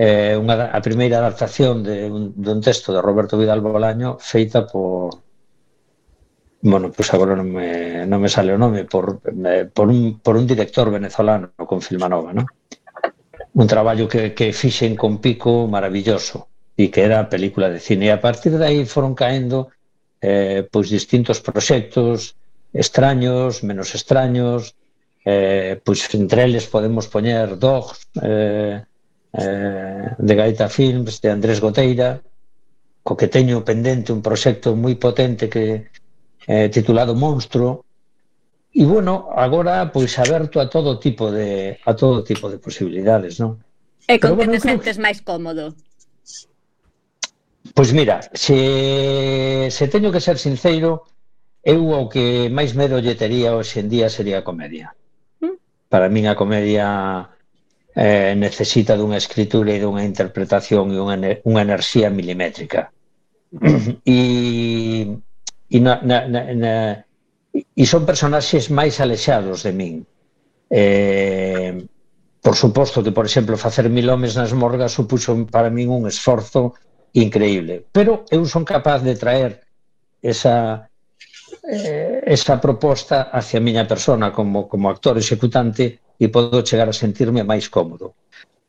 eh, unha, a primeira adaptación de un, de un texto de Roberto Vidal Bolaño feita por bueno, pois pues agora non me, non me sale o nome por, me, por, un, por un director venezolano con Filmanova ¿no? un traballo que, que fixen con Pico maravilloso e que era película de cine e a partir de aí foron caendo eh, pois distintos proxectos extraños, menos extraños, eh, pois entre eles podemos poñer Dogs, eh, eh, de Gaita Films, de Andrés Goteira, co que teño pendente un proxecto moi potente que eh, titulado Monstro, E bueno, agora pois aberto a todo tipo de a todo tipo de posibilidades, non? E con Pero, que bueno, te sentes máis cómodo? Pois mira, se, se teño que ser sincero, eu o que máis medo lle tería hoxe en día sería a comedia. Mm. Para min a comedia eh, necesita dunha escritura e dunha interpretación e unha, unha enerxía milimétrica. [CLEARS THROAT] e, e, na, na, na, na, e son personaxes máis alexados de min. Eh, por suposto que, por exemplo, facer mil homes nas morgas supuxo para min un esforzo increíble. Pero eu son capaz de traer esa eh, esa proposta hacia a miña persona como, como actor executante e podo chegar a sentirme máis cómodo.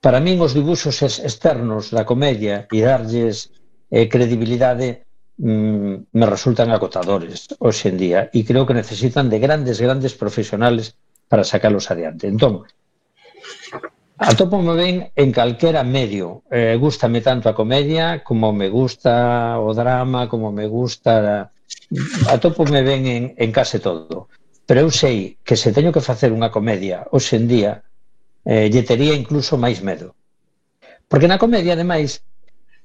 Para min os dibuxos externos da comedia e darlles eh, credibilidade mm, me resultan agotadores hoxe en día e creo que necesitan de grandes, grandes profesionales para sacalos adiante. Entón, Atópome ben en calquera medio. Eh, gústame tanto a comedia como me gusta o drama, como me gusta... Atópome ben en, en case todo. Pero eu sei que se teño que facer unha comedia hoxe en día, eh, lle tería incluso máis medo. Porque na comedia, ademais,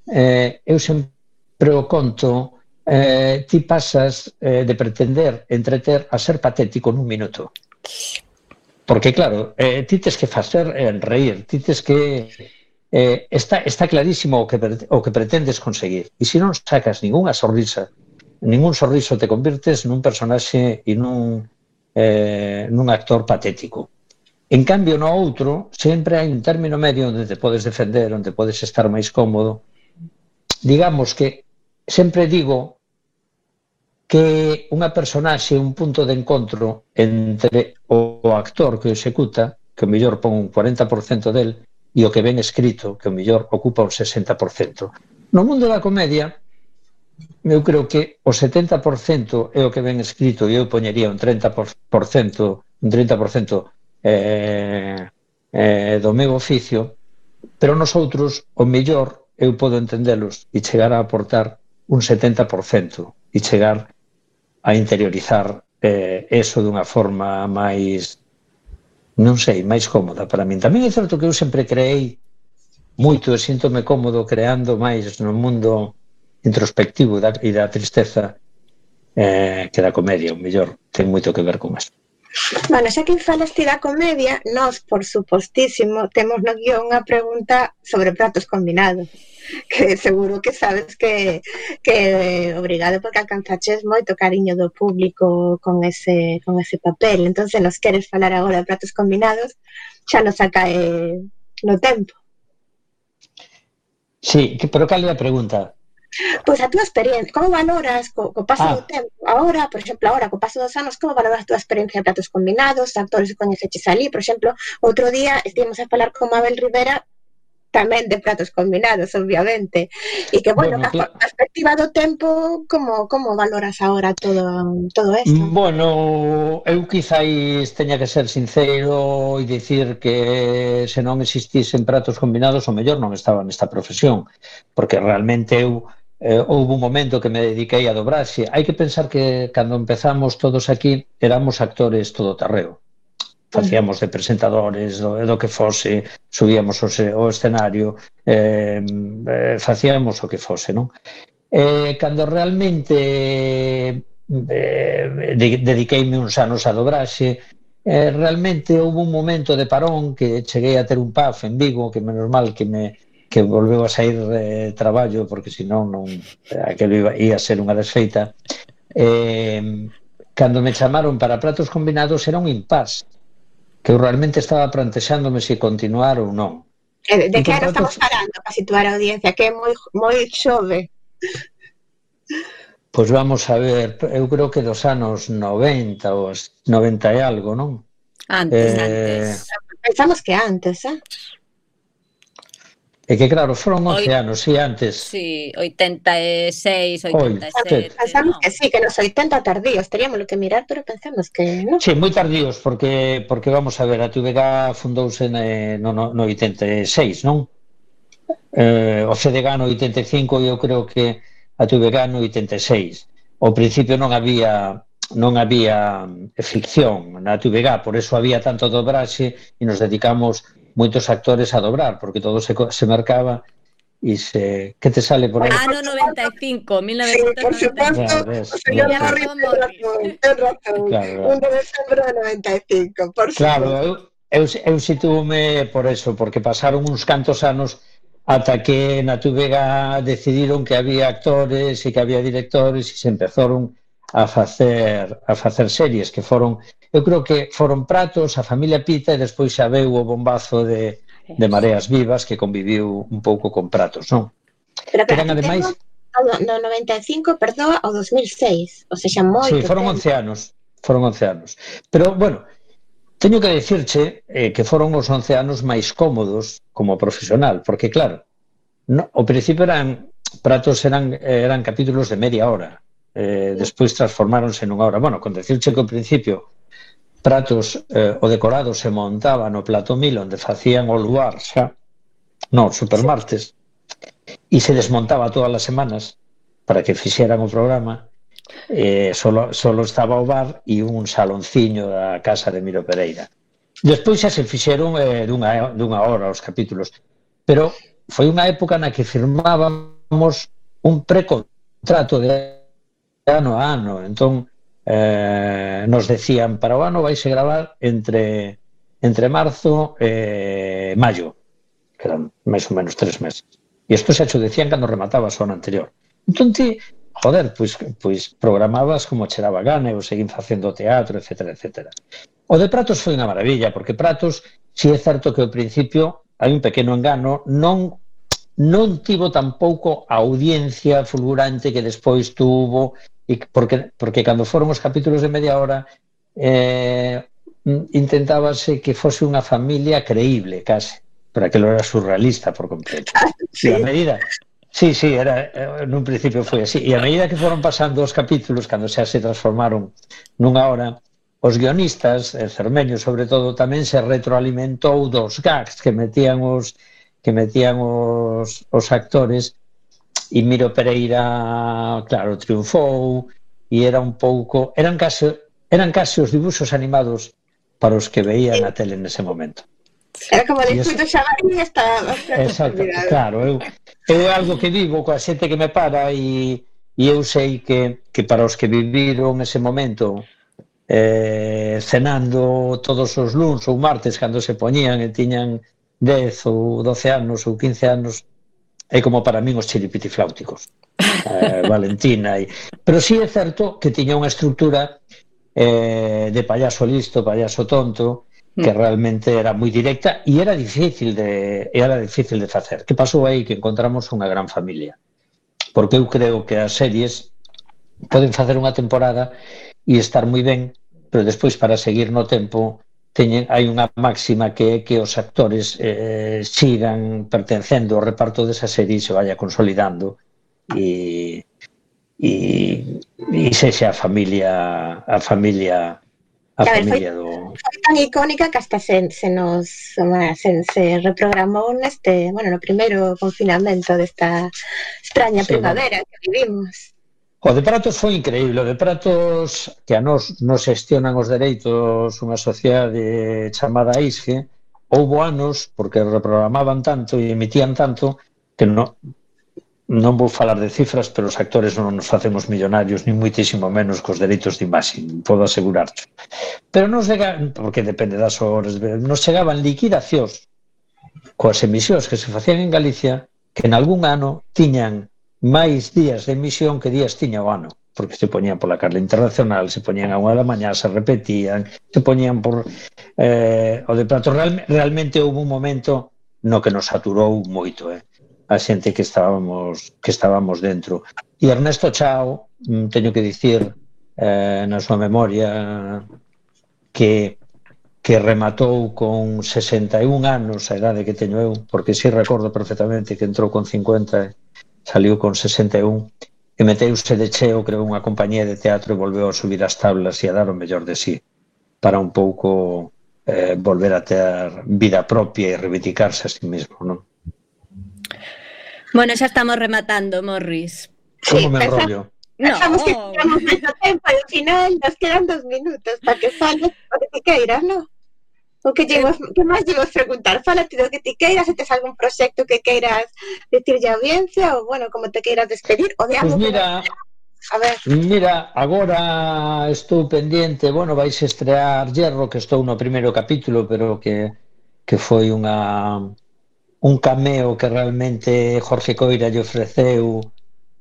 eh, eu sempre o conto eh, ti pasas eh, de pretender entreter a ser patético nun minuto. Porque claro, eh, ti tes que facer en reír, ti tes que eh, está, está clarísimo o que, o que pretendes conseguir. E se non sacas ninguna sorrisa, ningún sorriso te convirtes nun personaxe e nun, eh, nun actor patético. En cambio, no outro, sempre hai un término medio onde te podes defender, onde podes estar máis cómodo. Digamos que sempre digo que unha personaxe, un punto de encontro entre o actor que o executa, que o mellor pon un 40% del, e o que ven escrito, que o mellor ocupa un 60%. No mundo da comedia, eu creo que o 70% é o que ven escrito e eu poñería un 30%, un 30% eh, eh, do meu oficio, pero nos outros, o mellor, eu podo entendelos e chegar a aportar un 70% e chegar a interiorizar eh, eso dunha forma máis non sei, máis cómoda para min. Tamén é certo que eu sempre creei moito e síntome cómodo creando máis no mundo introspectivo da, e da tristeza eh, que da comedia, o mellor ten moito que ver con isto. Bueno, xa que falaste da comedia, nós, por supostísimo, temos no guión unha pregunta sobre pratos combinados [LAUGHS] que seguro que sabes que, que obrigado porque alcanzaches moito cariño do público con ese, con ese papel. entonces nos queres falar agora de pratos combinados, xa nos acae no tempo. Sí, pero cal é a pregunta? Pois a túa experiencia, como valoras co, co paso ah. do tempo? Agora, por exemplo, agora, co paso dos anos, como valoras a túa experiencia de platos combinados, actores que coñeceches ali? Por exemplo, outro día estivemos a falar con Mabel Rivera tamén de platos combinados, obviamente. E que, bueno, bueno a perspectiva do tempo, como, como valoras agora todo, todo esto? Bueno, eu quizáis teña que ser sincero e dicir que se non existisen platos combinados, o mellor non estaba nesta profesión, porque realmente eu eh, houve un momento que me dediquei a dobraxe. Hai que pensar que cando empezamos todos aquí éramos actores todo terreo. Facíamos de presentadores, do, do que fose, subíamos o, o escenario, eh, eh, facíamos o que fose, non? Eh, cando realmente eh, de, dediqueime uns anos a dobraxe, eh, realmente houve un momento de parón que cheguei a ter un paf en Vigo, que menos mal que me que volveu a sair de traballo porque senón non aquilo iba, ia ser unha desfeita eh, cando me chamaron para platos combinados era un impas que eu realmente estaba plantexándome se continuar ou non eh, de, de que era estamos falando para situar a audiencia que é moi, moi xove Pois vamos a ver, eu creo que dos anos 90 ou 90 e algo, non? Antes, eh... antes. Pensamos que antes, eh? É que claro, foron 11 anos, si antes. Si, sí, 86, 87. Oi, pensamos no. que sí, que nos 80 tardíos, teríamos que mirar, pero pensamos que non. Si, sí, moi tardíos, porque porque vamos a ver, a TVG fundouse eh, no, no, no 86, non? Eh, o CDG no 85 e eu creo que a TVG no 86. Ao principio non había non había eh, ficción na TVG, por eso había tanto dobraxe e nos dedicamos moitos actores a dobrar, porque todo se, se marcaba e se... Que te sale por aí? Ano 95, 1995. Sí, por supuesto, o señor Morrison ten razón. Claro. 1 de decembro de 95, por Claro, eu, eu, eu situome por eso, porque pasaron uns cantos anos ata que na Tubega decidiron que había actores e que había directores e se empezaron a facer a facer series que foron, eu creo que foron Pratos, a familia Pita e despois xa veu o bombazo de de Mareas Vivas que conviviu un pouco con Pratos, non? Pero, pero Eran ademais no 95, perdón, ao 2006, ou seja, moito. Sí, foron 11 anos, foron 11 anos. Pero bueno, teño que dicirche eh, que foron os 11 anos máis cómodos como profesional, porque claro, no, ao principio eran pratos eran eh, eran capítulos de media hora, eh, despois transformáronse nunha obra. Bueno, con decirche que ao principio pratos eh, o decorado se montaba no plato mil onde facían o luar xa, no, supermartes, e se desmontaba todas as semanas para que fixeran o programa, eh, solo, solo estaba o bar e un saloncinho da casa de Miro Pereira. Despois xa se fixeron eh, dunha, dunha hora os capítulos, pero foi unha época na que firmábamos un precontrato de ano a ano. Entón, eh, nos decían para o ano vais a gravar entre entre marzo e eh, maio, que eran máis ou menos tres meses. E isto xa cho decían cando rematabas o ano anterior. Entón ti, joder, pois, pois programabas como che daba gana, eu seguín facendo teatro, etc, etc. O de Pratos foi unha maravilla, porque Pratos, si é certo que ao principio hai un pequeno engano, non non tivo tampouco a audiencia fulgurante que despois tuvo e porque, porque cando foron os capítulos de media hora eh, mm, intentábase que fose unha familia creíble case, pero aquilo era surrealista por completo. Sí. E a medida Sí, sí, era, eh, nun principio foi así. E a medida que foron pasando os capítulos, cando xa se transformaron nunha hora, os guionistas, e Cermeño sobre todo, tamén se retroalimentou dos gags que metían os que metían os, os actores e Miro Pereira, claro, triunfou e era un pouco, eran case eran case os dibuxos animados para os que veían a tele nese momento. Era como de escuto xa estaba está Exacto, [LAUGHS] claro, eu, eu é algo que vivo coa xente que me para e, e eu sei que, que para os que viviron ese momento eh, cenando todos os luns ou martes cando se poñían e tiñan 10 ou 12 anos ou 15 anos é como para min os chiripitifláuticos [LAUGHS] eh, Valentina e... pero si sí é certo que tiña unha estructura eh, de payaso listo, payaso tonto que mm. realmente era moi directa e era difícil de era difícil de facer. Que pasou aí que encontramos unha gran familia. Porque eu creo que as series poden facer unha temporada e estar moi ben, pero despois para seguir no tempo teñen hai unha máxima que que os actores eh, sigan pertencendo ao reparto desa serie se vaya consolidando e e, e sexa a familia a familia a claro, familia foi, do foi tan icónica que hasta se, se nos se, se reprogramou neste, bueno, no primeiro confinamento desta extraña sí, primavera bueno. que vivimos. O de Pratos foi increíble. O de Pratos que a nos, nos gestionan os dereitos unha sociedade chamada ISGE houbo anos, porque reprogramaban tanto e emitían tanto que no, non vou falar de cifras, pero os actores non nos facemos millonarios, nin muitísimo menos cos dereitos de imaxe, podo asegurarcho. Pero nos chegaban, porque depende das horas, nos chegaban liquidacións coas emisións que se facían en Galicia que en algún ano tiñan máis días de emisión que días tiña o ano porque se poñían pola carla internacional, se poñían a unha da mañá, se repetían, se poñían por eh, o de plato. Real, realmente houve un momento no que nos saturou moito, eh? a xente que estábamos que estábamos dentro. E Ernesto Chao, mm, teño que dicir eh, na súa memoria que que rematou con 61 anos a idade que teño eu, porque si sí recordo perfectamente que entrou con 50 saliu con 61 e meteuse de cheo, creou unha compañía de teatro e volveu a subir as tablas e a dar o mellor de sí para un pouco eh, volver a ter vida propia e reivindicarse a sí mismo, non? Bueno, xa estamos rematando, Morris. Como sí, me enrollo? No. Estamos que tiramos oh. tempo e ao final nos quedan dos minutos para que salga, o que queiras, non? O que, llevas, que máis llevas preguntar? Fálate do que ti queiras, se tes algún proxecto que queiras decirlle a audiencia ou, bueno, como te queiras despedir o de algo pues mira, que... A ver. Mira, agora estou pendente, bueno, vais estrear Hierro, que estou no primeiro capítulo, pero que, que foi unha un cameo que realmente Jorge Coira lle ofreceu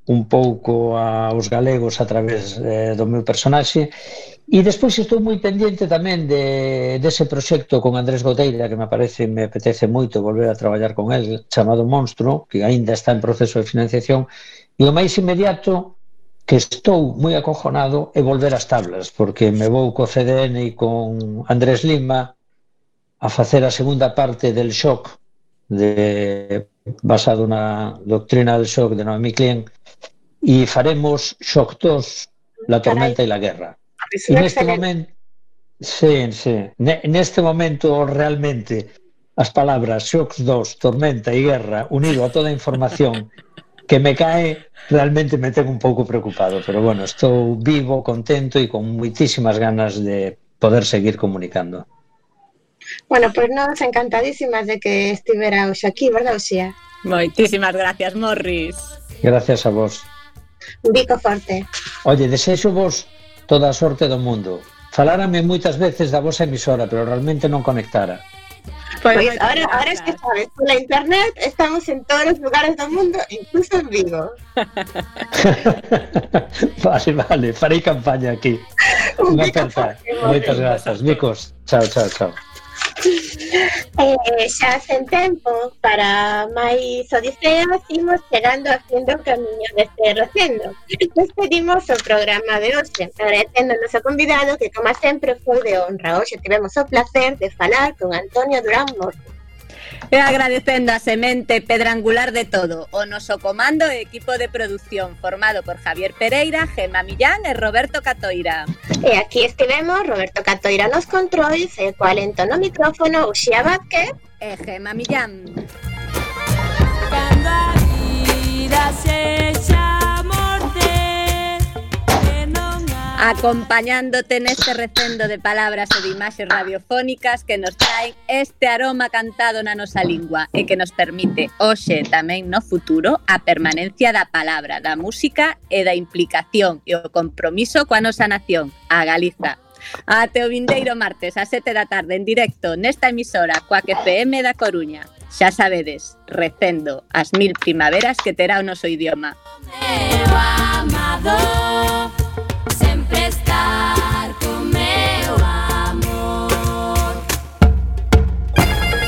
un pouco aos galegos a través eh, do meu personaxe. E despois estou moi pendiente tamén de, dese de proxecto con Andrés Goteira que me parece me apetece moito volver a traballar con el chamado Monstro que aínda está en proceso de financiación. E o máis inmediato que estou moi acojonado é volver ás tablas porque me vou co CDN e con Andrés Lima a facer a segunda parte del shock de basado na doctrina del shock de Noemi Klein e faremos Xoctós, La tormenta Carai. e la guerra. E neste momento Sí, sí. Neste momento realmente as palabras Shock 2, Tormenta e Guerra unido a toda a información que me cae realmente me ten un pouco preocupado, pero bueno, estou vivo, contento e con moitísimas ganas de poder seguir comunicando. Bueno, pois pues nos encantadísimas de que estivera hoxe aquí, verdad, Oxía? Moitísimas gracias, Morris. Gracias a vos un bico Forte. Olle, desexo vos toda a sorte do mundo. Falárame moitas veces da vosa emisora, pero realmente non conectara. Pois pues, ahora, ahora es que sabes, pola internet estamos en todos os lugares do mundo, incluso en Vigo. [LAUGHS] vale, vale, farei campaña aquí. Un. Moitas grazas, Vicos. Chao, chao, chao eh, xa sen tempo para máis odiseas imos chegando a fin do camiño deste recendo. Despedimos o programa de hoxe, agradecendo ao noso convidado que, como sempre, foi de honra. Hoxe tivemos o placer de falar con Antonio Durán Morto. E agradecendo a semente pedrangular de todo, o noso comando e equipo de produción formado por Javier Pereira, Gema Millán e Roberto Catoira. E aquí estivemos Roberto Catoira nos controis e coa lento no micrófono Uxía Vázquez e Gema Millán. Cando a vida se acompañándote neste recendo de palabras e de imaxes radiofónicas que nos traen este aroma cantado na nosa lingua e que nos permite hoxe tamén no futuro a permanencia da palabra, da música e da implicación e o compromiso coa nosa nación, a Galiza. Ate o vindeiro martes a 7 da tarde en directo nesta emisora coa FM da Coruña. Xa sabedes, recendo as mil primaveras que terá o noso idioma. Meu amador siempre.